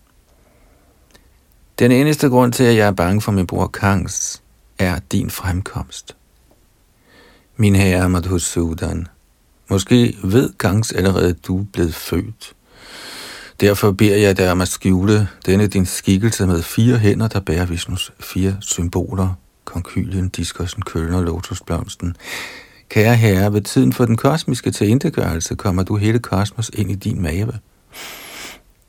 Den eneste grund til, at jeg er bange for min bror Kangs, er din fremkomst. Min herre Madhusudan, måske ved Kangs allerede, du er blevet født. Derfor beder jeg dig om at skjule denne din skikkelse med fire hænder, der bærer Vishnus fire symboler, konkylien, diskosen, køllen og lotusblomsten. Kære herre, ved tiden for den kosmiske tilintetgørelse kommer du hele kosmos ind i din mave.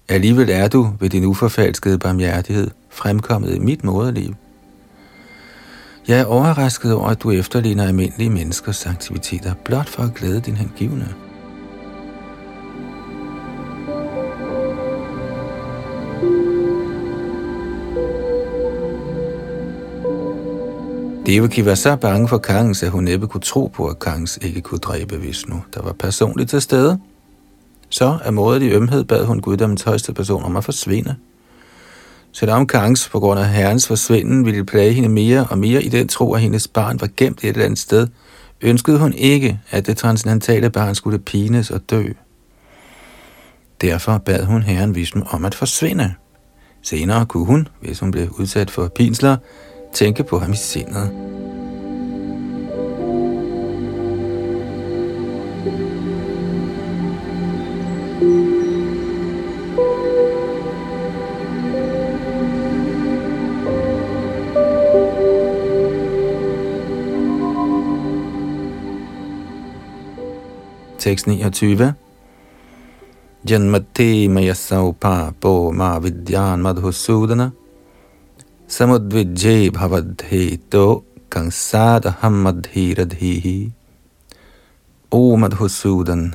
Alligevel er du ved din uforfalskede barmhjertighed fremkommet i mit moderliv. Jeg er overrasket over, at du efterligner almindelige menneskers aktiviteter, blot for at glæde din hengivne. Devaki var så bange for Kangs, at hun næppe kunne tro på, at Kangs ikke kunne dræbe Vishnu, der var personligt til stede. Så af måde i ømhed bad hun guddommens højeste person om at forsvinde. Selvom Kangs på grund af herrens forsvinden ville plage hende mere og mere i den tro, at hendes barn var gemt et eller andet sted, ønskede hun ikke, at det transcendentale barn skulle pines og dø. Derfor bad hun herren Vishnu om at forsvinde. Senere kunne hun, hvis hun blev udsat for pinsler, tænke på ham i sindet. Tekst 29. Janmate mayasau po ma vidyan madhusudana – samudvijje bhavadheto kangsada hammadhiradhihi. O Madhusudan,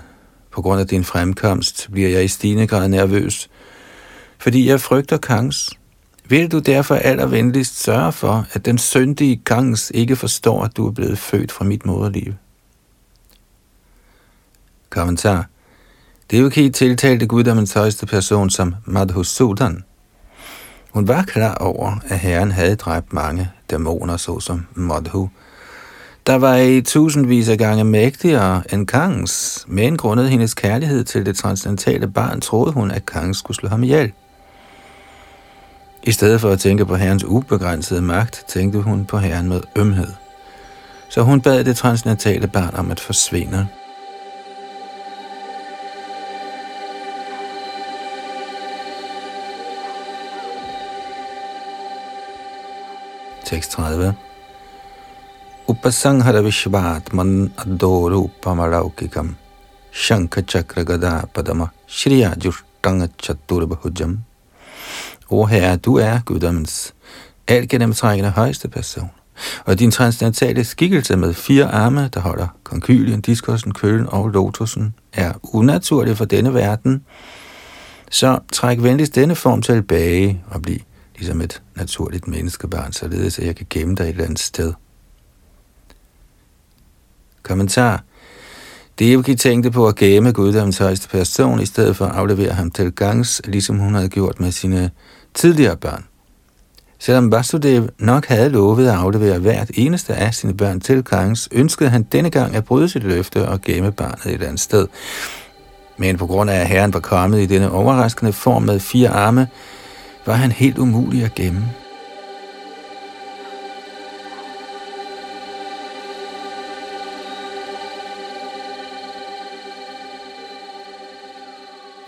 på grund af din fremkomst bliver jeg i stigende grad nervøs, fordi jeg frygter Kangs. Vil du derfor allervenligst sørge for, at den syndige Kangs ikke forstår, at du er blevet født fra mit moderliv? Kommentar. Devaki tiltalte guddommens højeste person som Madhusudan, hun var klar over, at herren havde dræbt mange dæmoner, såsom Madhu, der var i tusindvis af gange mægtigere end Kangs, men grundet hendes kærlighed til det transcendentale barn, troede hun, at Kangs skulle slå ham ihjel. I stedet for at tænke på herrens ubegrænsede magt, tænkte hun på herren med ømhed. Så hun bad det transcendentale barn om at forsvinde. Tekst 30. Upasanghara Vishvatman Adorupamaraukikam Shankha Chakra Gada Padama Shriya Jushtanga Chaturbahujam O Herre, du er guddommens algennemtrækkende højeste person, og din transcendentale skikkelse med fire arme, der holder konkylien, diskursen, kølen og lotusen, er unaturlig for denne verden, så træk venligst denne form tilbage og bliv ligesom et naturligt menneskebarn, således at jeg kan gemme dig et eller andet sted. Kommentar. Devaki tænkte på at gemme guddommens højeste person, i stedet for at aflevere ham til gangs, ligesom hun havde gjort med sine tidligere børn. Selvom Vasudev nok havde lovet at aflevere hvert eneste af sine børn til gangs, ønskede han denne gang at bryde sit løfte og gemme barnet et andet sted. Men på grund af, at herren var kommet i denne overraskende form med fire arme, var han helt umulig at gemme.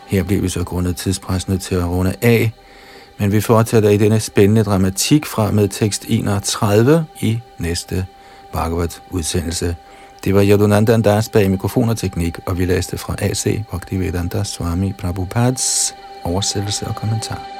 Her blev vi så grundet tidspres nødt til at runde af, men vi fortsætter i denne spændende dramatik fra med tekst 31 i næste Bhagavat-udsendelse. Det var Yadunandan Das bag mikrofon og teknik, og vi læste fra AC Bhaktivedanta Swami Prabhupads oversættelse og kommentar.